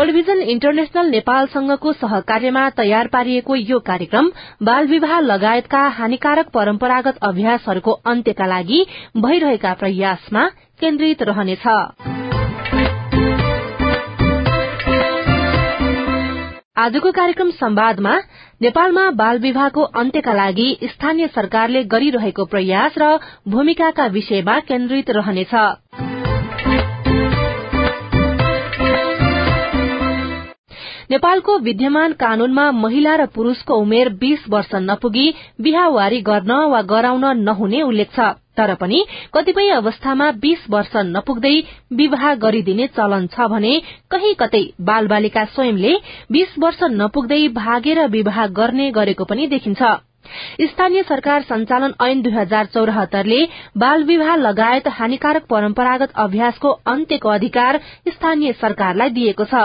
World vision international नेपालसँगको सहकार्यमा तयार पारिएको यो कार्यक्रम बाल विवाह लगायतका हानिकारक परम्परागत अभ्यासहरूको अन्त्यका लागि भइरहेका प्रयासमा केन्द्रित रहनेछ। आजको कार्यक्रम संवादमा नेपालमा बाल विवाहको अन्त्यका लागि स्थानीय सरकारले गरिरहेको प्रयास र भूमिकाका विषयमा केन्द्रित रहनेछ। नेपालको विद्यमान कानूनमा महिला र पुरूषको उमेर बीस वर्ष नपुगी बिहावारी गर्न वा गराउन नहुने उल्लेख छ। तर पनि कतिपय अवस्थामा बीस वर्ष नपुग्दै विवाह गरिदिने चलन छ भने कही कतै बाल बालिका स्वयंले बीस वर्ष नपुग्दै भागेर विवाह गर्ने गरेको पनि देखिन्छ। स्थानीय सरकार संचालन ऐन दुई हजार चौरात्तरले बाल विवाह लगायत हानिकारक परम्परागत अभ्यासको अन्त्यको अधिकार स्थानीय सरकारलाई दिएको छ।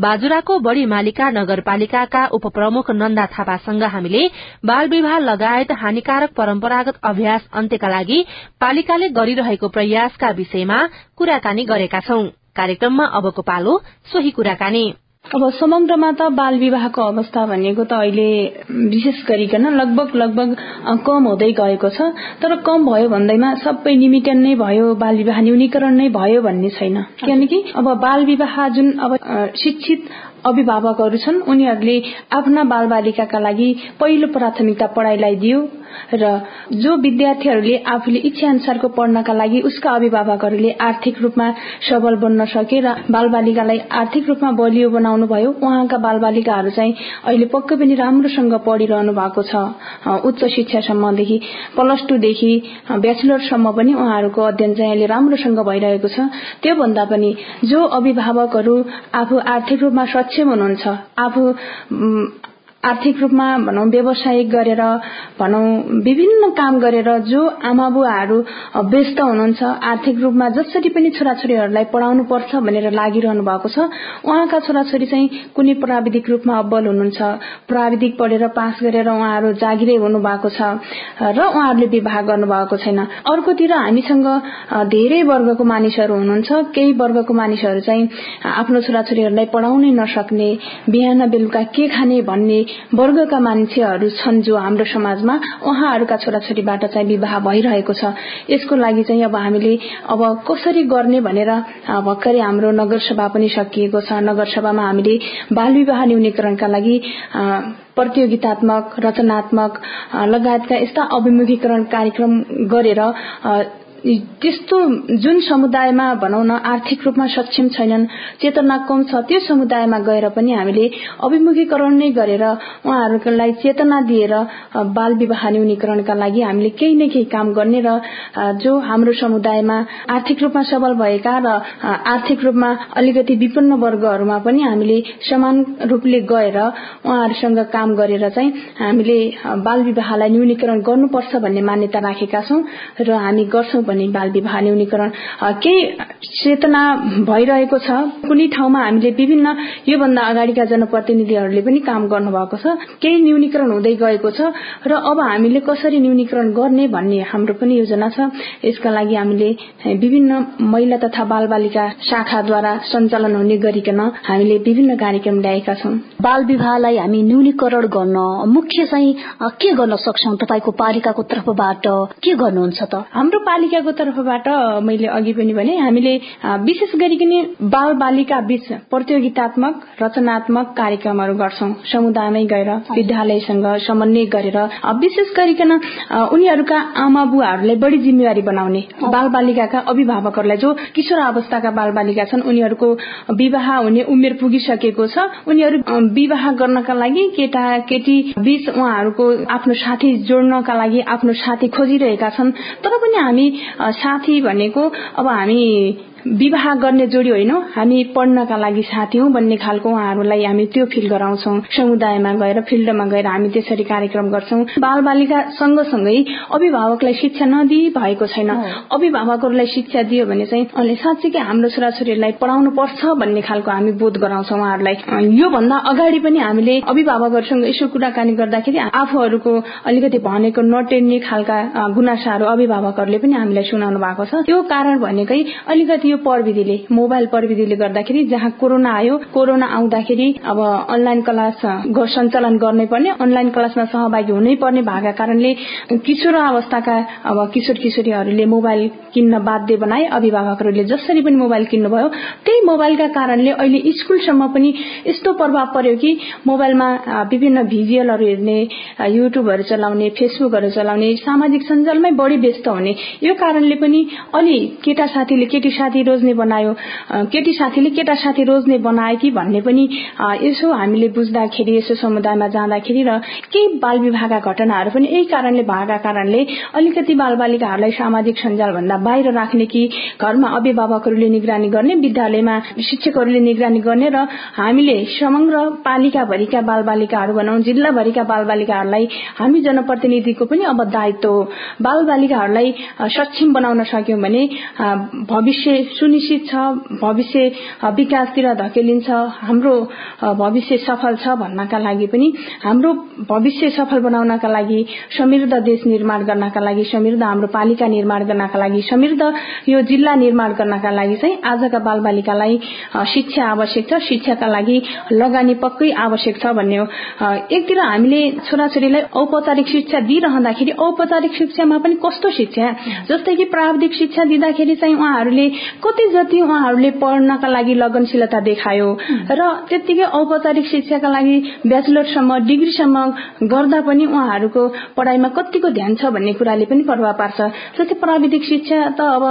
बाजुराको बढ़ी मालिका नगरपालिकाका उपप्रमुख नन्दा थापासँग हामीले बाल विवाह लगायत हानिकारक परम्परागत अभ्यास अन्त्यका लागि पालिकाले गरिरहेको प्रयासका विषयमा कुराकानी गरेका छौं। कार्यक्रममा अबको पालो सोही कुराकानी। अब समग्रमा त बाल विवाहको अवस्था भनेको त अहिले विशेष गरिकन लगभग लगभग कम हुँदै गएको छ। तर कम भयो भन्दैमा सबै लिमिटेड नै भयो बाल विवाह न्यूनीकरण नै भयो भन्ने छैन। किनकि अब बाल विवाह जुन अब शिक्षित अभिभावकहरू छन् उनीहरूले आफ्ना बाल बालिकाका लागि पहिलो प्राथमिकता पढ़ाईलाई दियो। र जो विद्यार्थीहरूले आफूले इच्छा अनुसारको पढ्नका लागि उसका अभिभावकहरूले आर्थिक रूपमा सबल बन्न सके र बालबालिकालाई आर्थिक रूपमा बलियो बनाउनु भयो उहाँका बालबालिकाहरू चाहिँ अहिले पक्कै पनि राम्रोसँग पढिरहनु भएको छ। उच्च शिक्षासम्मदेखि प्लस टूदेखि ब्याचलरसम्म पनि उहाँहरूको अध्ययन चाहिँ अहिले राम्रोसँग भइरहेको छ। त्योभन्दा पनि जो अभिभावकहरू आफू आर्थिक रूपमा सक्षम हुनुहुन्छ आफू आर्थिक रूपमा भनौं व्यवसायिक गरेर भनौं विभिन्न काम गरेर जो आमा बुवाहरू व्यस्त हुनुहुन्छ आर्थिक रूपमा जसरी पनि छोराछोरीहरूलाई पढ़ाउनु पर्छ भनेर लागिरहनु भएको छ उहाँका छोराछोरी चाहिँ कुनै प्राविधिक रूपमा अब्बल हुनुहुन्छ प्राविधिक पढेर पास गरेर उहाँहरू जागिरै हुनु भएको छ र उहाँहरूले विवाह गर्नुभएको छैन। अर्कोतिर हामीसँग धेरै वर्गको मानिसहरू हुनुहुन्छ केही वर्गको मानिसहरू चाहिँ आफ्नो छोराछोरीहरूलाई पढ़ाउनै नसक्ने बिहान बेलुका के खाने भन्ने वर्गका मान्छेहरू छन् जो हाम्रो समाजमा उहाँहरूका छोराछोरीबाट चाहिँ विवाह भइरहेको छ। यसको लागि चाहिँ अब हामीले अब कसरी गर्ने भनेर भर्खरै हाम्रो नगरसभा पनि सकिएको छ। नगरसभामा हामीले बाल विवाह न्यूनीकरणका लागि प्रतियोगितात्मक रचनात्मक लगायतका यस्ता अभिमुखीकरण कार्यक्रम गरेर त्यस्तो जुन समुदायमा भनौँ न आर्थिक रूपमा सक्षम छैनन् चेतना कम छ त्यो समुदायमा गएर पनि हामीले अभिमुखीकरण नै गरेर उहाँहरूलाई चेतना दिएर बाल विवाह न्यूनीकरणका लागि हामीले केही न केही काम गर्ने र जो हाम्रो समुदायमा आर्थिक रूपमा सबल भएका र आर्थिक रूपमा अलिकति विपन्न वर्गहरूमा पनि हामीले समान रूपले गएर उहाँहरूसँग काम गरेर चाहिँ हामीले बाल विवाहलाई न्यूनीकरण गर्नुपर्छ भन्ने मान्यता राखेका छौं र हामी गर्छौं पनि बाल विवाह न्यूनीकरण केही चेतना भइरहेको छ। कुनै ठाउँमा हामीले विभिन्न योभन्दा अगाडिका जनप्रतिनिधिहरूले पनि काम गर्नुभएको छ। केही न्यूनीकरण हुँदै गएको छ र अब हामीले कसरी न्यूनीकरण गर्ने भन्ने हाम्रो पनि योजना छ। यसका लागि हामीले विभिन्न महिला तथा बाल बालिका शाखाद्वारा सञ्चालन हुने गरिकन हामीले विभिन्न कार्यक्रम ल्याएका छौं। बाल विवाहलाई हामी न्यूनीकरण गर्न मुख्य चाहिँ के गर्न सक्छौ तपाईँको पालिकाको तर्फबाट? के गर्नुहुन्छ त? हाम्रो पालिका पालिकाको तर्फबाट मैले अघि पनि भने हामीले विशेष गरिकन बाल बालिका बीच प्रतियोगितात्मक रचनात्मक कार्यक्रमहरू गर्छौं। समुदायमै गएर विद्यालयसँग समन्वय गरेर विशेष गरिकन उनीहरूका आमा बुवाहरूलाई बढ़ी जिम्मेवारी बनाउने बाल बालिकाका अभिभावकहरूलाई जो किशोर अवस्थाका बाल बालिका छन् उनीहरूको विवाह हुने उमेर पुगिसकेको छ। उनीहरू विवाह गर्नका लागि केटा केटी बीच उहाँहरूको आफ्नो साथी जोड्नका लागि आफ्नो साथी खोजिरहेका छन्। तर पनि हामी साथी भनेको अब हामी विवाह गर्ने जोडी होइन? हामी पढ्नका लागि साथी हौ भन्ने खालको उहाँहरूलाई हामी त्यो फिल गराउँछौ। समुदायमा गएर फिल्डमा गएर हामी त्यसरी कार्यक्रम गर्छौं। बाल बालिका सँगसँगै अभिभावकलाई शिक्षा नदिई भएको छैन अभिभावकहरूलाई शिक्षा दियो भने चाहिँ अहिले साँच्चीकै हाम्रो छोराछोरीलाई पढाउनु पर्छ भन्ने खालको हामी बोध गराउँछौ उहाँहरूलाई। योभन्दा अगाडि पनि हामीले अभिभावकहरूसँग यसो कुराकानी गर्दाखेरि आफूहरूको अलिकति भनेको नटेर्ने खालका गुनासाहरू अभिभावकहरूले पनि हामीलाई सुनाउनु भएको छ। त्यो कारण भनेकै अलिकति यो प्रविधिले मोबाइल प्रविधिले गर्दाखेरि जहाँ कोरोना आयो कोरोना आउँदाखेरि अब अनलाइन क्लास सञ्चालन गर्नै पर्ने अनलाइन क्लासमा सहभागी हुनै पर्ने भएका कारणले किशोर अवस्थाका अब किशोर किशोरीहरूले मोबाइल किन्न बाध्य बनाए। अभिभावकहरूले जसरी पनि मोबाइल किन्नुभयो त्यही मोबाइलका कारणले अहिले स्कूलसम्म पनि यस्तो प्रभाव पर्यो कि मोबाइलमा विभिन्न भिजुअलहरू हेर्ने युट्युबहरू चलाउने फेसबुकहरू चलाउने सामाजिक सञ्जालमै बढी व्यस्त हुने। यो कारणले पनि अलि केटा साथीले केटी साथी रोज्ने बनायो। केटी साथीले केटा साथी रोज्ने बनाए कि भन्ने पनि यसो हामीले बुझ्दाखेरि यसो समुदायमा जाँदाखेरि र केही बाल विवाहका घटनाहरू पनि यही कारणले भएका कारणले अलिकति बाल बालिकाहरूलाई सामाजिक सञ्जाल भन्दा बाहिर राख्ने कि घरमा अभिभावकहरूले निगरानी गर्ने विद्यालयमा शिक्षकहरूले निगरानी गर्ने र हामीले समग्र पालिकाभरिका बाल बालिकाहरू भनौं जिल्लाभरिका बाल बालिकाहरूलाई हामी जनप्रतिनिधिको पनि अब दायित्व हो। बाल बालिकाहरूलाई सक्षम बनाउन सक्यौं भने भविष्य सुनिश्चित छ भविष्य विकासतिर धकेलिन्छ हाम्रो भविष्य सफल छ भन्नका लागि पनि हाम्रो भविष्य सफल बनाउनका लागि समृद्ध देश निर्माण गर्नका लागि समृद्ध हाम्रो पालिका निर्माण गर्नका लागि समृद्ध यो जिल्ला निर्माण गर्नका लागि चाहिँ आजका बाल बालिकालाई शिक्षा आवश्यक छ शिक्षाका लागि लगानी पक्कै आवश्यक छ भन्ने हो। एकतिर हामीले छोराछोरीलाई औपचारिक शिक्षा दिइरहँदाखेरि औपचारिक शिक्षामा पनि कस्तो शिक्षा? जस्तै कि प्राविधिक शिक्षा दिँदाखेरि चाहिँ उहाँहरूले कति जति उहाँहरूले पढ्नका लागि लगनशीलता देखायो र त्यत्तिकै औपचारिक शिक्षाका लागि ब्याचलरसम्म डिग्रीसम्म गर्दा पनि उहाँहरूको पढ़ाइमा कतिको ध्यान छ भन्ने कुराले पनि प्रभाव पार्छ। जस्तै प्राविधिक शिक्षा त अब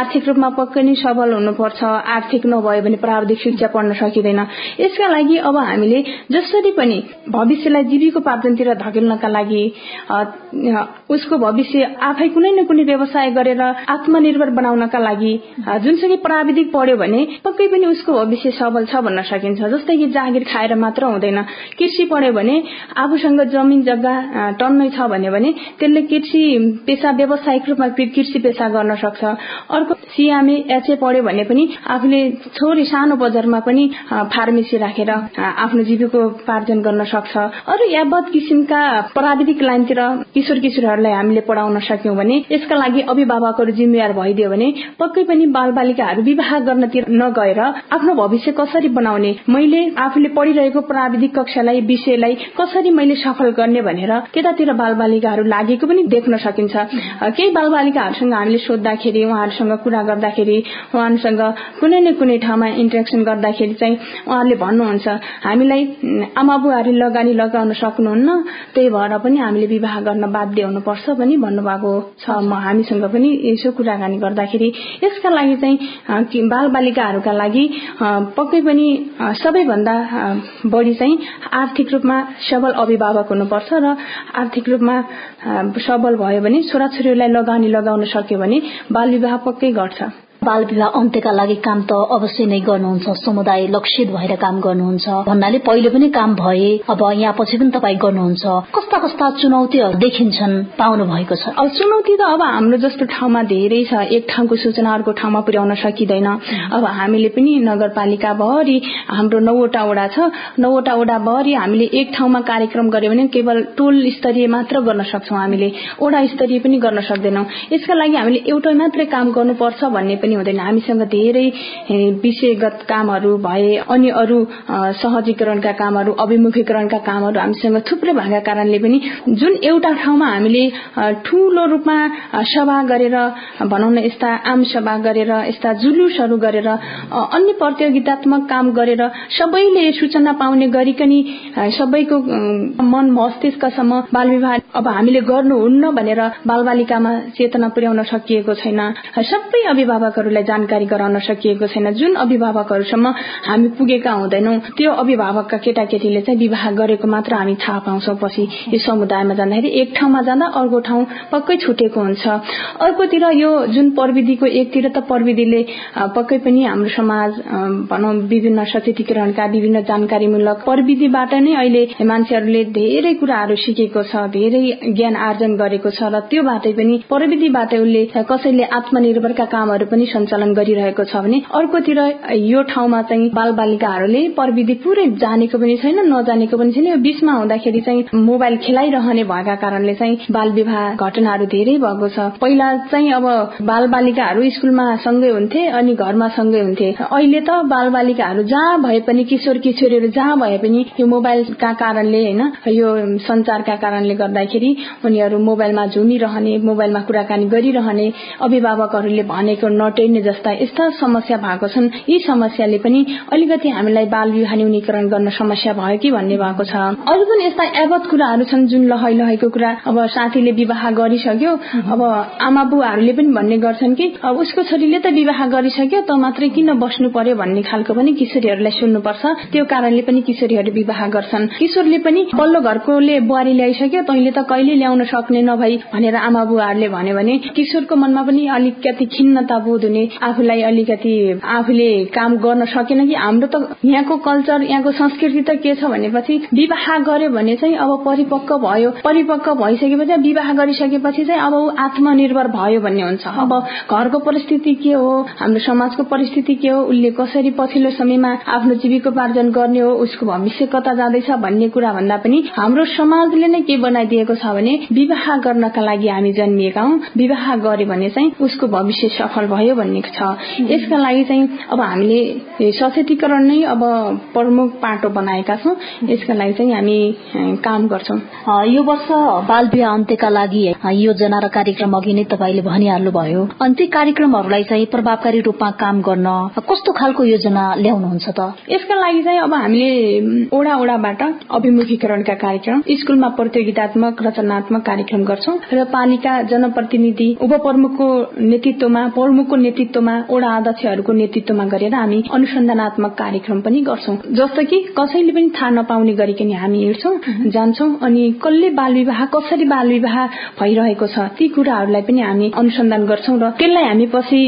आर्थिक रूपमा पक्कै नै सबल हुनुपर्छ। आर्थिक नभयो भने प्राविधिक शिक्षा पढ्न सकिँदैन। यसका लागि अब हामीले जसरी पनि भविष्यलाई जीविकोपार्जनतिर धकेल्नका लागि उसको भविष्य आफै कुनै न कुनै व्यवसाय गरेर आत्मनिर्भर बनाउनका लागि जुनसुकै प्राविधिक पढ्यो भने पक्कै पनि उसको भविष्य सबल छ भन्न सकिन्छ। जस्तै कि जागिर खाएर मात्र हुँदैन। कृषि पढ्यो भने आफूसँग जमिन जग्गा टन्नै छ भन्यो भने त्यसले कृषि पेसा व्यावसायिक रूपमा कृषि पेसा गर्न सक्छ। अर्को सिएमए एचए पढ्यो भने पनि आफूले छोरी सानो बजारमा पनि फार्मेसी राखेर आफ्नो जीविकोपार्जन गर्न सक्छ। अरू यावत किसिमका प्राविधिक लाइनतिर किशोर किशोरहरूलाई हामीले पढ़ाउन सक्यौं भने यसका लागि अभिभावकहरू जिम्मेवार भइदियो भने पक्कै पनि बाल बालिकाहरू विवाह गर्नतिर नगएर आफ्नो भविष्य कसरी बनाउने मैले आफूले पढ़िरहेको प्राविधिक कक्षालाई विषयलाई कसरी मैले सफल गर्ने भनेर त्यतातिर बाल बालिकाहरू लागेको पनि देख्न सकिन्छ। केही बाल बालिकाहरूसँग हामीले सोद्धाखेरि उहाँहरूसँग कुरा गर्दाखेरि उहाँहरूसँग कुनै न कुनै ठाउँमा इन्ट्रेक्सन गर्दाखेरि चाहिँ उहाँहरूले भन्नुहुन्छ हामीलाई आमा बुवाहरूले लगानी लगाउन सक्नुहुन्न त्यही भएर पनि हामीले विवाह गर्न बाध्य हुनुपर्छ पनि भन्नुभएको छ। हामीसँग पनि यसो कुराकानी गर्दाखेरि यसका लागि चाहिँ बाल बालिकाहरूका लागि पक्कै पनि सबैभन्दा बढ़ी चाहिँ आर्थिक रूपमा सबल अभिभावक हुनुपर्छ र आर्थिक रूपमा सबल भयो भने छोराछोरीलाई लगानी लगाउन सक्यो भने बाल विवाह पक्कै घट्छ। बाल विवाह अन्त्यका लागि काम त अवश्य नै गर्नुहुन्छ। समुदाय लक्षित भएर काम गर्नुहुन्छ। भन्नाले पहिले पनि काम भए अब यहाँ पछि पनि तपाईँ गर्नुहुन्छ। कस्ता कस्ता चुनौतीहरू देखिन्छन् पाउनु भएको छ। अब चुनौती त अब हाम्रो जस्तो ठाउँमा धेरै छ। एक ठाउँको सूचना अर्को ठाउँमा पुर्याउन सकिँदैन। अब हामीले पनि नगरपालिका भरि हाम्रो नौवटा वडा छ। नौवटा वडा भरि हामीले एक ठाउँमा कार्यक्रम गर्यो भने केवल टोल स्तरीय मात्र गर्न सक्छौ हामीले। वडा स्तरीय पनि गर्न सक्दैनौ। यसका लागि हामीले एउटै मात्रै काम गर्नुपर्छ भन्ने पनि हुँदैन। हामीसँग धेरै विषयगत कामहरू भए अनि अरू सहजीकरणका कामहरू अभिमुखीकरणका कामहरू हामीसँग थुप्रै भएका कारणले पनि जुन एउटा ठाउँमा हामीले ठूलो रूपमा सभा गरेर भनौँ न यस्ता आम सभा गरेर यस्ता जुलुसहरू गरेर अन्य प्रतियोगितात्मक काम गरेर सबैले सूचना पाउने गरिकन सबैको मन मस्तिष्कसम्म बाल विवाह अब हामीले गर्नुहुन्न भनेर बाल बालिकामा चेतना पुर्याउन सकिएको छैन। सबै अभिभावक अभिभावकहरूलाई जानकारी गराउन सकिएको छैन। जुन अभिभावकहरूसम्म हामी पुगेका हुँदैनौ त्यो अभिभावकका केटाकेटीले चाहिँ विवाह गरेको मात्र हामी थाहा पाउँछौ। पछि यो समुदायमा जाँदाखेरि एक ठाउँमा जाँदा अर्को ठाउँ पक्कै छुटेको हुन्छ। अर्कोतिर यो जुन प्रविधिको एकतिर त प्रविधिले पक्कै पनि हाम्रो समाज भनौँ विभिन्न सचेतीकरणका विभिन्न जानकारीमूलक प्रविधिबाट नै अहिले मान्छेहरूले धेरै कुराहरू सिकेको छ धेरै ज्ञान आर्जन गरेको छ र त्योबाटै पनि प्रविधिबाट उसले कसैले आत्मनिर्भरका कामहरू पनि सञ्चालन गरिरहेको छ भने अर्कोतिर यो ठाउँमा चाहिँ बाल बालिकाहरूले प्रविधि पुरै जानेको पनि छैन नजानेको पनि छैन। यो बीचमा हुँदाखेरि चाहिँ मोबाइल खेलाइरहने भएका कारणले चाहिँ बाल विवाह घटनाहरू धेरै भएको छ। पहिला चाहिँ अब बाल बालिकाहरू स्कुलमा सँगै हुन्थे अनि घरमा सँगै हुन्थे। अहिले त बाल बालिकाहरू जहाँ भए पनि किशोर किशोरीहरू जहाँ भए पनि यो मोबाइलका कारणले होइन यो संचारका कारणले गर्दाखेरि उनीहरू मोबाइलमा झुमिरहने मोबाइलमा कुराकानी गरिरहने अभिभावकहरूले भनेको नटेर्ने जस्ता यस्ता समस्या भएको छन्। यी समस्याले पनि अलिकति हामीलाई बाल विवाह न्यूनीकरण गर्न समस्या भयो कि भन्ने भएको छ। अरू पनि यस्ता यावत कुराहरू छन् जुन लहै लहेको कुरा। अब साथीले विवाह गरिसक्यो। अब आमा बुवाहरूले पनि भन्ने गर्छन् कि अब उसको छोरीले त विवाह गरिसक्यो त मात्रै किन बस्नु पर्यो? भन्ने खालको पनि किशोरीहरूलाई सुन्नुपर्छ। त्यो कारणले पनि किशोरीहरू विवाह गर्छन्। किशोरले पनि पल्लो घरकोले बुहारी ल्याइसक्यो तैले त कहिले ल्याउन सक्ने नभई भनेर आमा बुवाहरूले भन्यो भने किशोरको मनमा पनि अलिकति खिन्नता बोध हुने आफूलाई अलिकति आफूले काम गर्न सकेन कि हाम्रो त यहाँको कल्चर यहाँको संस्कृति त के छ भनेपछि विवाह गर्यो भने चाहिँ अब परिपक्व भयो। परिपक्व भइसकेपछि विवाह गरिसकेपछि चाहिँ अब ऊ आत्मनिर्भर भयो भन्ने हुन्छ। अब घरको परिस्थिति के हो हाम्रो समाजको परिस्थिति के हो उसले कसरी पछिल्लो समयमा आफ्नो जीविकोपार्जन गर्ने हो उसको भविष्य कता जाँदैछ भन्ने कुरा भन्दा पनि हाम्रो समाजले नै के बनाइदिएको छ भने विवाह गर्नका लागि हामी जन्मिएका हौ। विवाह गर्यो भने चाहिँ उसको भविष्य सफल भयो भन्ने छ। यसका लागि चाहिँ अब हामीले सचेतीकरण नै अब प्रमुख पाटो बनाएका छौँ। यसका लागि चाहिँ हामी काम गर्छौँ। यो वर्ष बाल विवाह अन्त्यका लागि योजना र कार्यक्रम अघि नै तपाईँले भनिहाल्नु भयो। अनि ती कार्यक्रमहरूलाई चाहिँ प्रभावकारी रूपमा काम गर्न कस्तो खालको योजना ल्याउनुहुन्छ त? यसका लागि चाहिँ अब हामीले ओडा ओडाबाट अभिमुखीकरणका कार्यक्रम स्कुलमा प्रतियोगितात्मक रचनात्मक कार्यक्रम गर्छौं। र पालिका जनप्रतिनिधि उपप्रमुखको नेतृत्वमा प्रमुखको नेतृत्वमा ओडा अध्यक्षहरूको नेतृत्वमा गरेर हामी अनुसन्धानत्मक कार्यक्रम पनि गर्छौं। जस्तो कि कसैले पनि थाहा नपाउने गरिकन हामी हिँड्छौं जान्छौं अनि कसले बाल विवाह कसरी बाल विवाह भइरहेको छ ती कुराहरूलाई पनि हामी अनुसन्धान गर्छौं र त्यसलाई हामी पछि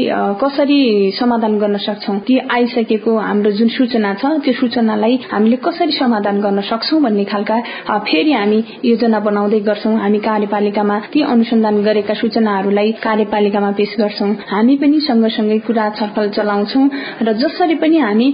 कसरी समाधान गर्न सक्छौं ती आइसकेको हाम्रो जुन सूचना छ त्यो सूचनालाई हामीले कसरी समाधान गर्न सक्छौं भन्ने खालका फेरि हामी योजना बनाउँदै गर्छौं। हामी कार्यपालिकामा ती अनुसन्धान गरेका सूचनाहरूलाई कार्यपालिकामा पेश गर्छौं। हामी पनि सँगसँगै कुरा छलफल चलाउँछौं र जसरी पनि हामी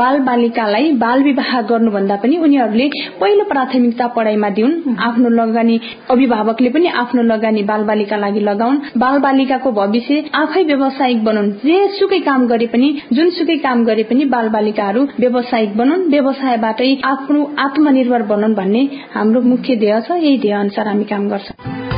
बाल बालिकालाई बाल विवाह गर्नुभन्दा पनि उनीहरूले पहिलो प्राथमिकता पढ़ाइमा दिउन् आफ्नो लगानी अभिभावकले पनि आफ्नो लगानी बाल बालिका लागि लगाउन्। बाल बालिकाको भविष्य आफै व्यावसायिक बनाउन्। जे सुकै काम गरे पनि जुनसुकै काम गरे पनि बाल बालिकाहरू व्यावसायिक बनाउन् व्यवसायबाटै आफ्नो आत्मनिर्भर बनाउन् भन्ने हाम्रो मुख्य ध्येय छ। यही ध्येय अनुसार हामी काम गर्छौं।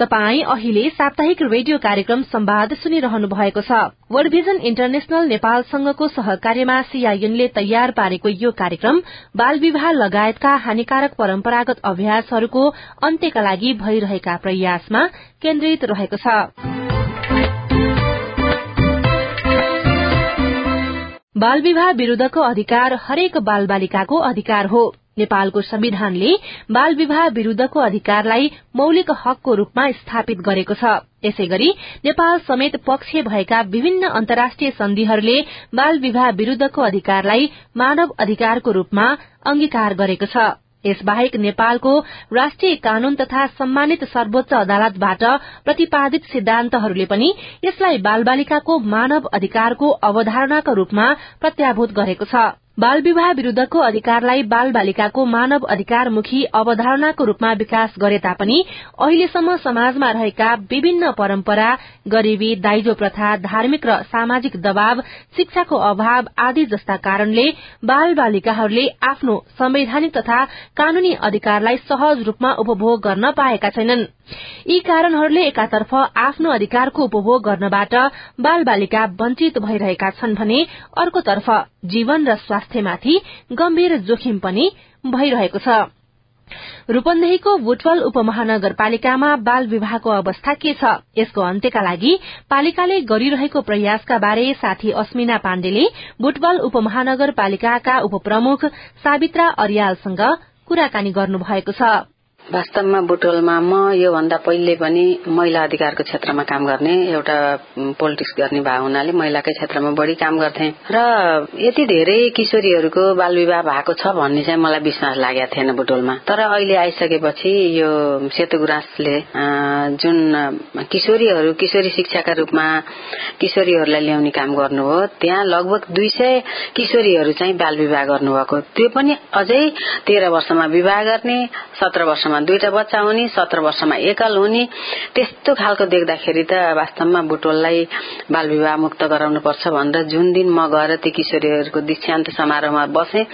तपाई अहिले साप्ताहिक रेडियो कार्यक्रम संवाद सुनिरहनु भएको छ। वर्ल्ड भिजन इन्टरनेशनल नेपालसँगको सहकार्यमा सीआईएनले तयार पारेको यो कार्यक्रम बाल विवाह लगायतका हानिकारक परम्परागत अभ्यासहरूको अन्त्यका लागि भइरहेका प्रयासमा केन्द्रित रहेको छ। बाल विवाह विरूद्धको अधिकार हरेक बाल बालिकाको अधिकार हो। नेपालको संविधानले बाल विवाह विरूद्धको अधिकारलाई मौलिक हकको रूपमा स्थापित गरेको छ। यसै गरी नेपाल समेत पक्ष भएका विभिन्न अन्तर्राष्ट्रिय सन्धिहरूले बाल विवाह विरूद्धको अधिकारलाई मानव अधिकारको रूपमा अंगीकार गरेको छ। यसबाहेक नेपालको राष्ट्रिय कानून तथा सम्मानित सर्वोच्च अदालतबाट प्रतिपादित सिद्धान्तहरूले पनि यसलाई बाल बालिकाको मानव अधिकारको अवधारणाका रूपमा प्रत्याभूत गरेको छ। बाल विवाह विरूद्धको अधिकारलाई बाल बालिकाको मानव अधिकारमुखी अवधारणाको रूपमा विकास गरे तापनि अहिलेसम्म समाजमा रहेका विभिन्न परम्परा गरीबी दाइजो प्रथा धार्मिक र सामाजिक दबाव शिक्षाको अभाव आदि जस्ता कारणले बाल बालिकाहरूले आफ्नो संवैधानिक तथा कानूनी अधिकारलाई सहज रूपमा उपभोग गर्न पाएका छैनन्। यी कारणहरूले एकातर्फ आफ्नो अधिकारको उपभोग गर्नबाट बाल बालिका वञ्चित भइरहेका छन् भने अर्कोतर्फ जीवन र स्वास्थ्यमाथि गम्भीर जोखिम पनि भइरहेको छ। रूपन्देहीको बुटवल उपमहानगरपालिकामा बाल विवाहको अवस्था के छ? यसको अन्त्यका लागि पालिकाले गरिरहेको प्रयासका बारे साथी अस्मिना पाण्डेले बुटवल उपमहानगरपालिकाका उपप्रमुख सावित्रा अर्यालसँग कुराकानी गर्नुभएको छ। वास्तवमा बुटोलमा म योभन्दा पहिले पनि महिला अधिकारको क्षेत्रमा काम गर्ने एउटा पोलिटिक्स गर्ने भए हुनाले महिलाकै क्षेत्रमा बढी काम गर्थे। र यति धेरै किशोरीहरूको बाल विवाह भएको छ भन्ने चाहिँ मलाई विश्वास लागेको थिएन बुटोलमा। तर अहिले आइसकेपछि यो सेतु गुराँसले जुन किशोरीहरू किशोरी शिक्षाका रूपमा किशोरीहरूलाई ल्याउने काम गर्नुभयो त्यहाँ लगभग दुई सय किशोरीहरू चाहिँ बाल विवाह गर्नुभएको। त्यो पनि अझै तेह्र वर्षमा विवाह गर्ने सत्र वर्षमा दुईटा बच्चा हुने सत्र वर्षमा एकल हुने। त्यस्तो खालको देख्दाखेरि त वास्तवमा बुटोललाई बाल विवाह मुक्त गराउनु पर्छ भनेर जुन दिन म गएर ती किशोरीहरूको दीक्षान्त समारोहमा बसे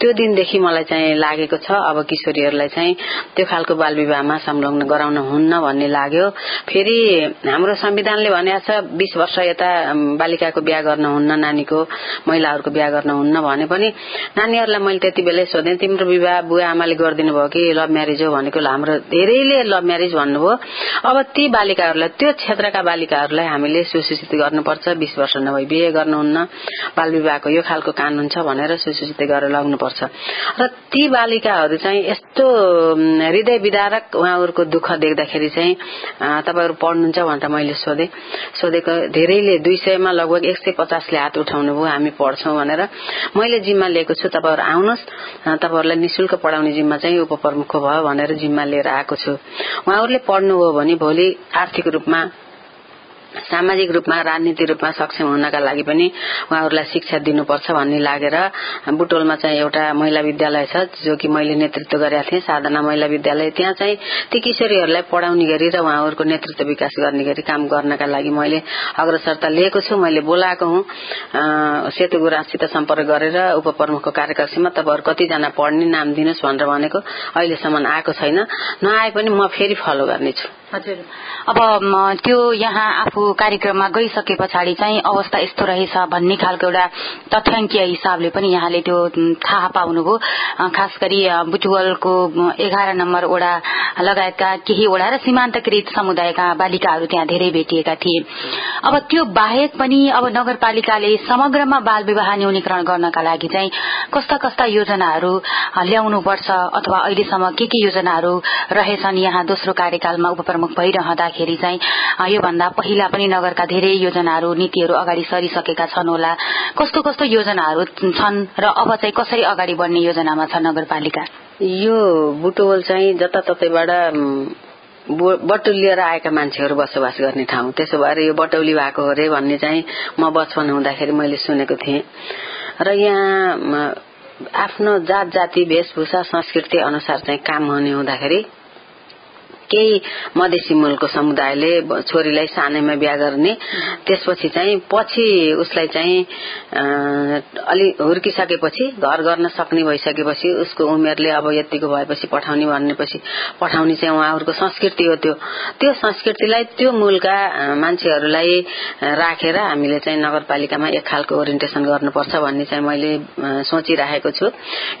त्यो दिनदेखि मलाई चाहिँ लागेको छ अब किशोरीहरूलाई चाहिँ त्यो खालको बाल विवाहमा संलग्न गराउन हुन्न भन्ने लाग्यो। फेरि हाम्रो संविधानले भनेको छ बीस वर्ष यता बालिकाको बिहा गर्न हुन्न नानीको महिलाहरूको बिहा गर्न हुन्न भने पनि नानीहरूलाई मैले त्यति बेलै सोधेँ तिम्रो विवाह बुवा आमाले गरिदिनु भयो कि लभ म्यारेज हो भनेको हाम्रो धेरैले लभ म्यारेज भन्नुभयो। अब ती बालिकाहरूलाई त्यो क्षेत्रका बालिकाहरूलाई हामीले सुसूचित गर्नुपर्छ बीस वर्ष नभई बिहे गर्नुहुन्न बाल विवाहको यो खालको कानून छ भनेर सुसूचित गरेर लग्नुपर्छ। र ती बालिकाहरू चाहिँ यस्तो हृदय विदारक उहाँहरूको दुःख देख्दाखेरि चाहिँ तपाईँहरू पढ्नुहुन्छ भनेर मैले सोधे। सोधेको धेरैले दुई सयमा लगभग एक सय पचासले हात उठाउनु भयो हामी पढ्छौँ भनेर। मैले जिम्मा लिएको छु तपाईँहरू आउनुहोस्। तपाईँहरूलाई निशुल्क पढाउने जिम्मा चाहिँ उपप्रमुख भयो भनेर जिम्मा लिएर आएको छु। उहाँहरूले पढ्नुभयो भने भोलि आर्थिक रूपमा सामाजिक रूपमा राजनीति रूपमा सक्षम हुनका लागि पनि उहाँहरूलाई शिक्षा दिनुपर्छ भन्ने लागेर बुटोलमा चाहिँ एउटा महिला विद्यालय छ जो कि मैले नेतृत्व गरेका थिएँ। साधना महिला विद्यालय त्यहाँ चाहिँ ती किशोरीहरूलाई पढाउने गरी र उहाँहरूको नेतृत्व विकास गर्ने गरी काम गर्नका लागि मैले अग्रसरता लिएको छु। मैले बोलाएको हुँ। सेतु गुराँससित सम्पर्क गरेर उपप्रमुखको कार्यकक्षमा तपाईँहरू कतिजना पढ्ने नाम दिनुहोस् भनेर भनेको अहिलेसम्म आएको छैन। नआए पनि म फेरि फलो गर्नेछु। हजुर। अब त्यो यहाँ आफू कार्यक्रममा गइसके पछाडि चाहिँ अवस्था यस्तो रहेछ भन्ने खालको एउटा तथ्याङ्कीय हिसाबले पनि यहाँले त्यो थाहा पाउनुभयो। खास गरी बुटवलको एघार नम्बर वडा लगायतका केही वडा र सीमान्तकृत समुदायका बालिकाहरू त्यहाँ धेरै भेटिएका थिए। अब त्यो बाहेक पनि अब नगरपालिकाले समग्रमा बाल विवाह न्यूनीकरण गर्नका लागि चाहिँ कस्ता कस्ता योजनाहरू ल्याउनुपर्छ अथवा अहिलेसम्म के के योजनाहरू रहेछन् यहाँ दोस्रो कार्यकालमा उपप्रमुख भइरहँदाखेरि चाहिँ योभन्दा पहिला पनि नगरका धेरै योजनाहरू नीतिहरू अगाडि सरिसकेका छन् होला। कस्तो कस्तो योजनाहरू छन् र अब चाहिँ कसरी अगाडि बढ्ने योजनामा छ नगरपालिका? यो बुटोल चाहिँ जताततैबाट बटुलिएर आएका मान्छेहरू बसोबास गर्ने ठाउँ। त्यसो भएर यो बटौली भएको अरे भन्ने चाहिँ म बचपन हुँदाखेरि मैले सुनेको थिएँ। र यहाँ आफ्नो जात जाति वेशभूषा संस्कृति अनुसार चाहिँ काम हुने हुँदाखेरि केही मधेसी मूलको समुदायले छोरीलाई सानैमा बिहा गर्ने। त्यसपछि चाहिँ पछि उसलाई चाहिँ अलि हुर्किसकेपछि घर गर्न सक्ने भइसकेपछि उसको उमेरले अब यतिको भएपछि पठाउने भनेपछि पठाउने चाहिँ उहाँहरूको संस्कृति हो त्यो। त्यो संस्कृतिलाई त्यो मूलका मान्छेहरूलाई राखेर हामीले चाहिँ नगरपालिकामा एक खालको ओरिएन्टेसन गर्नुपर्छ भन्ने चाहिँ मैले सोचिराखेको छु।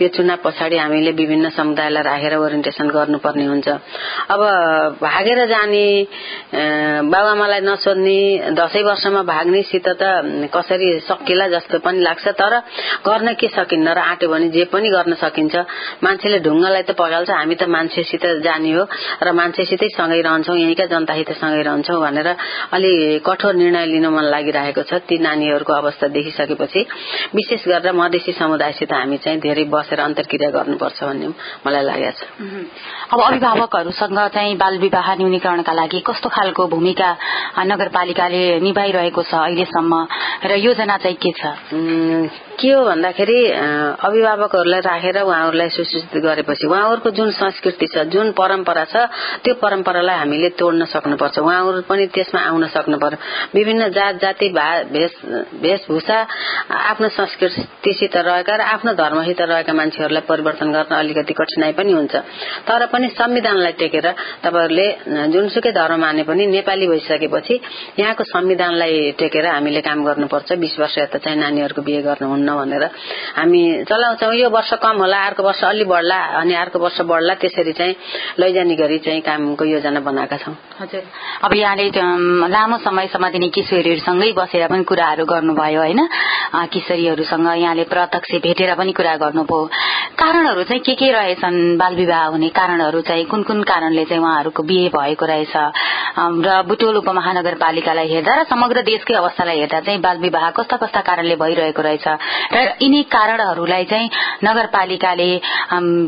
यो चुनाव पछाडि हामीले विभिन्न समुदायलाई राखेर ओरिएन्टेसन गर्नुपर्ने हुन्छ। अब भागेर जाने बाबामालाई नसोध्ने दसैँ वर्षमा भाग्नेसित त कसरी सकिएला जस्तो पनि लाग्छ तर गर्न के सकिन्न र आँट्यो भने जे पनि गर्न सकिन्छ। मान्छेले ढुङ्गालाई त पगाल्छ हामी त मान्छेसित जाने हो र मान्छेसितै सँगै रहन्छौ यहीँका जनतासित सँगै रहन्छौ भनेर अलि कठोर निर्णय लिन मन लागिरहेको छ ती नानीहरूको अवस्था देखिसकेपछि। विशेष गरेर मधेसी समुदायसित हामी चाहिँ धेरै बसेर अन्तर्क्रिया गर्नुपर्छ भन्ने मलाई लागेको छ। अब अभिभावकहरूसँग चाहिँ चाहिँ बाल विवाह न्यूनीकरणका लागि कस्तो खालको भूमिका नगरपालिकाले निभाइरहेको छ अहिलेसम्म र योजना चाहिँ के छ? के हो भन्दाखेरि अभिभावकहरूलाई राखेर उहाँहरूलाई सुसूचित गरेपछि उहाँहरूको जुन संस्कृति छ जुन परम्परा छ त्यो परम्परालाई हामीले तोड्न सक्नुपर्छ। उहाँहरू पनि त्यसमा आउन सक्नु पर्यो विभिन्न जात जाति वेशभूषा आफ्नो संस्कृतिसित रहेका र आफ्नो धर्मसित रहेका मान्छेहरूलाई परिवर्तन गर्न अलिकति कठिनाई पनि हुन्छ। तर पनि संविधानलाई टेकेर तपाईँहरूले जुनसुकै धर्म माने पनि नेपाली भइसकेपछि यहाँको संविधानलाई टेकेर हामीले काम गर्नुपर्छ। बीस वर्ष यता चाहिँ नानीहरूको बिहे गर्नुहुन्न। हुन्न भनेर। हामी चलाउँछौँ यो वर्ष कम होला अर्को वर्ष अलि बढ्ला अनि अर्को वर्ष बढ्ला त्यसरी चाहिँ लैजाने गरी चाहिँ कामको योजना बनाएका छौँ। हजुर। अब यहाँले लामो समयसम्म दिने किशोरीहरूसँगै बसेर पनि कुराहरू गर्नुभयो होइन? किशोरीहरूसँग यहाँले प्रत्यक्ष भेटेर पनि कुरा गर्नुभयो। कारणहरू चाहिँ के के रहेछन् बाल विवाह हुने कारणहरू चाहिँ कुन कुन कारणले चाहिँ उहाँहरूको बिहे भएको रहेछ? र बुटोल उपमहानगरपालिकालाई हेर्दा र समग्र देशकै अवस्थालाई हेर्दा चाहिँ बाल विवाह कस्ता कस्ता कारणले भइरहेको रहेछ? र यिनी कारणहरूलाई चाहिँ नगरपालिकाले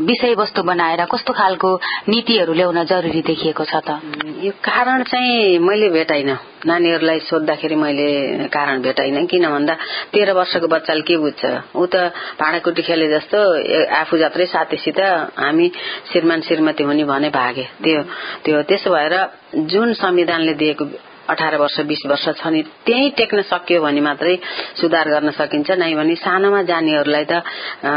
विषयवस्तु बनाएर कस्तो खालको नीतिहरू ल्याउन जरुरी देखिएको छ त? यो कारण चाहिँ मैले भेटाइन। नानीहरूलाई सोद्धाखेरि मैले कारण भेटाइन। किन भन्दा तेह्र वर्षको बच्चाले के बुझ्छ? ऊ त भाँडाकुटी खेले जस्तो आफू जत्रै साथीसित हामी श्रीमान श्रीमती हुने भने भागे। त्यो त्यो त्यसो भएर जुन संविधानले दिएको अठार वर्ष बीस वर्ष छ नि त्यही टेक्न सकियो भने मात्रै सुधार गर्न सकिन्छ। नै भने सानोमा जानेहरूलाई त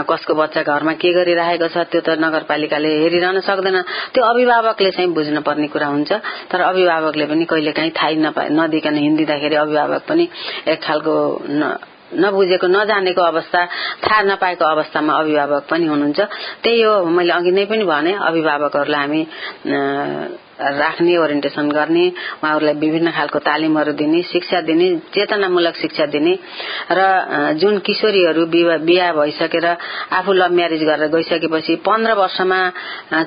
कसको बच्चा घरमा के गरिरहेको छ त्यो त नगरपालिकाले हेरिरहन सक्दैन। त्यो अभिभावकले चाहिँ बुझ्न पर्ने कुरा हुन्छ। तर अभिभावकले पनि कहिले काहीँ थाहै नदिकन हिँडिदिँदाखेरि अभिभावक पनि एक खालको नबुझेको नजानेको अवस्था थाहा नपाएको अवस्थामा अभिभावक पनि हुनुहुन्छ। त्यही हो मैले अघि नै पनि भने अभिभावकहरूलाई हामी राख्ने ओरिएन्टेसन गर्ने उहाँहरूलाई विभिन्न खालको तालिमहरू दिने शिक्षा दिने चेतनामूलक शिक्षा दिने र जुन किशोरीहरू बिहा भइसकेर आफू लभ म्यारेज गरेर गइसकेपछि पन्ध्र वर्षमा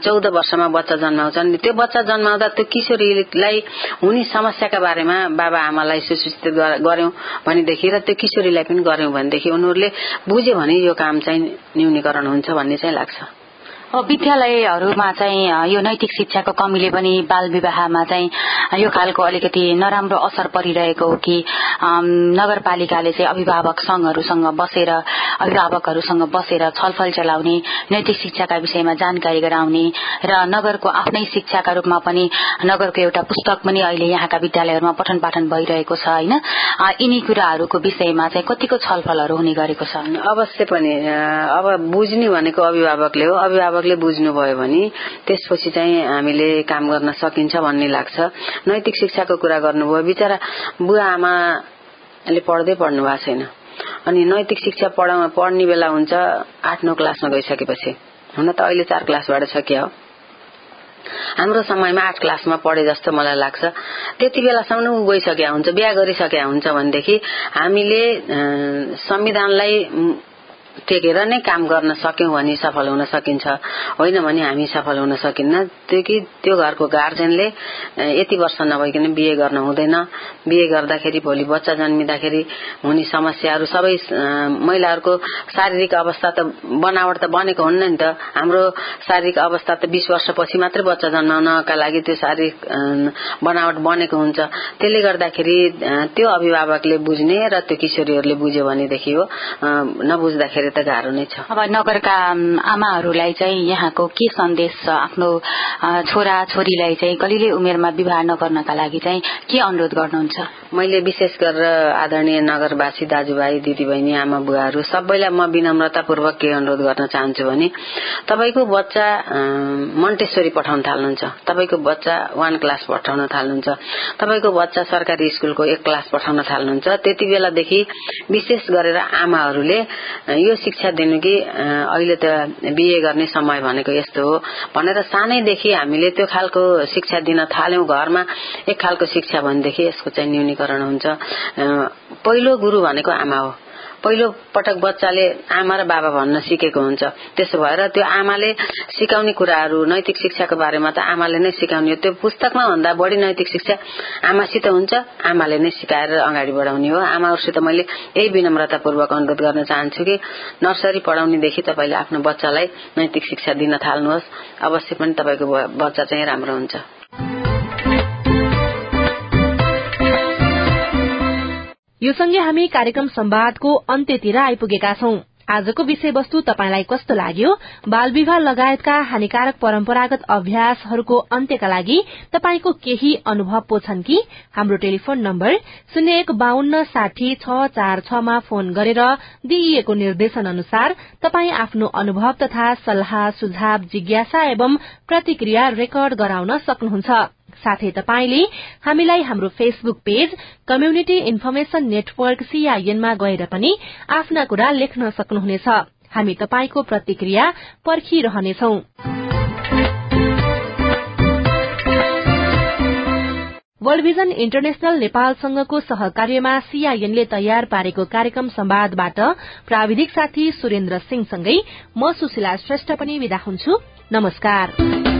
चौध वर्षमा बच्चा जन्माउँछन्। त्यो बच्चा जन्माउँदा त्यो किशोरीलाई हुने समस्याका बारेमा बाबा आमालाई सुसूचित गर्यौं भनेदेखि र त्यो किशोरीलाई पनि गर्यौं भनेदेखि उनीहरूले बुझ्यो भने यो काम चाहिँ न्यूनीकरण हुन्छ भन्ने चाहिँ लाग्छ। विद्यालयहरूमा चाहिँ यो नैतिक शिक्षाको कमीले पनि बाल विवाहमा चाहिँ यो खालको अलिकति नराम्रो असर परिरहेको हो कि नगरपालिकाले चाहिँ अभिभावक संघहरूसँग बसेर अभिभावकहरूसँग बसेर छलफल चलाउने नैतिक शिक्षाका विषयमा जानकारी गराउने र नगरको आफ्नै शिक्षाका रूपमा पनि नगरको एउटा पुस्तक पनि अहिले यहाँका विद्यालयहरूमा पठन पाठन भइरहेको छ होइन? यिनी कुराहरूको विषयमा चाहिँ कतिको छलफलहरू हुने गरेको छ? अवश्य पनि अब बुझ्ने भनेको अभिभावकले हो। अभिभावक अभिभावकले बुझ्नुभयो भने त्यसपछि चाहिँ हामीले काम गर्न सकिन्छ भन्ने लाग्छ। नैतिक शिक्षाको कुरा गर्नुभयो बिचरा बुवा आमाले पढ्दै पढ्नु भएको छैन। अनि नैतिक शिक्षा पढ्ने बेला हुन्छ आठ नौ क्लासमा गइसकेपछि। हुन त अहिले चार क्लासबाट सकिया। हो हाम्रो समयमा आठ क्लासमा पढे जस्तो मलाई लाग्छ। त्यति बेलासम्म ऊ गइसकेका हुन्छ बिहा गरिसकेका हुन्छ भनेदेखि हामीले संविधानलाई टेकेर नै काम गर्न सक्यौं भने सफल हुन सकिन्छ। होइन भने हामी सफल हुन सकिन्न। त्यो कि त्यो घरको गार्जेनले यति वर्ष नभइकन बिहे गर्न हुँदैन। बिहे गर्दाखेरि भोलि बच्चा जन्मिँदाखेरि हुने समस्याहरू सबै महिलाहरूको शारीरिक अवस्था त बनावट त बनेको हुन्न नि त। हाम्रो शारीरिक अवस्था त बीस वर्षपछि मात्रै बच्चा जन्माउनका लागि त्यो शारीरिक बनावट बनेको हुन्छ। त्यसले गर्दाखेरि त्यो अभिभावकले बुझ्ने र त्यो किशोरीहरूले बुझ्यो भनेदेखि हो। नबुझ्दाखेरि गर्दाखेरि त गाह्रो नै छ। अब नगरका आमाहरूलाई चाहिँ यहाँको के सन्देश छ? आफ्नो छोरा छोरीलाई चाहिँ कलिले उमेरमा विवाह नगर्नका लागि चाहिँ के अनुरोध गर्नुहुन्छ? मैले विशेष गरेर आदरणीय नगरवासी दाजुभाइ दिदीबहिनी आमा बुवाहरू सबैलाई म विनम्रतापूर्वक के अनुरोध गर्न चाहन्छु भने तपाईँको बच्चा मन्टेश्वरी पठाउन थाल्नुहुन्छ। तपाईँको बच्चा वान क्लास पठाउन थाल्नुहुन्छ। तपाईँको बच्चा सरकारी स्कूलको एक क्लास पठाउन थाल्नुहुन्छ। त्यति बेलादेखि विशेष गरेर आमाहरूले यो शिक्षा दिनु कि अहिले त बिए गर्ने समय भनेको यस्तो हो। भनेर सानैदेखि हामीले त्यो खालको शिक्षा दिन थाल्यौं घरमा एक खालको शिक्षा भनेदेखि यसको चाहिँ न्यूनीकरण हुन्छ। पहिलो गुरु भनेको आमा हो। पहिलो पटक बच्चाले आमा र बाबा भन्न सिकेको हुन्छ। त्यसो भएर त्यो आमाले सिकाउने कुराहरू नैतिक शिक्षाको बारेमा त आमाले नै सिकाउने त्यो पुस्तकमा भन्दा बढी नैतिक शिक्षा आमासित हुन्छ आमाले नै सिकाएर अगाडि बढाउने हो। आमाहरूसित मैले यही विनम्रतापूर्वक अनुरोध गर्न चाहन्छु कि नर्सरी पढाउनेदेखि तपाईँले आफ्नो बच्चालाई नैतिक शिक्षा दिन थाल्नुहोस्। अवश्य पनि तपाईँको बच्चा चाहिँ राम्रो हुन्छ। यो सँगै हामी कार्यक्रम सम्वादको अन्त्यतिर आइपुगेका छौं। आजको विषयवस्तु तपाईंलाई कस्तो लाग्यो? बाल विवाह लगायतका हानिकारक परम्परागत अभ्यासहरूको अन्त्यका लागि तपाईंको केही अनुभव पो छन् कि? हाम्रो टेलिफोन नम्बर शून्य एक बान्न साठी छ चार छमा फोन गरेर दिइएको निर्देशन अनुसार तपाई आफ्नो अनुभव तथा सल्लाह सुझाव जिज्ञासा एवं प्रतिक्रिया रेकर्ड गराउन सक्नुहुन्छ। साथै तपाईले हामीलाई हाम्रो Facebook page community information network सीआईएनमा गएर पनि आफ्ना कुरा लेख्न सक्नुहुनेछ। हामी तपाईको प्रतिक्रिया पर्खिरहनेछौ। वर्ल्ड भिजन इन्टरनेशनल नेपालसँगको सहकार्यमा सीआईएनले तयार पारेको कार्यक्रम संवादबाट प्राविधिक साथी सुरेन्द्र सिंहसँगै म सुशीला श्रेष्ठ पनि विदा हुन्छु। नमस्कार।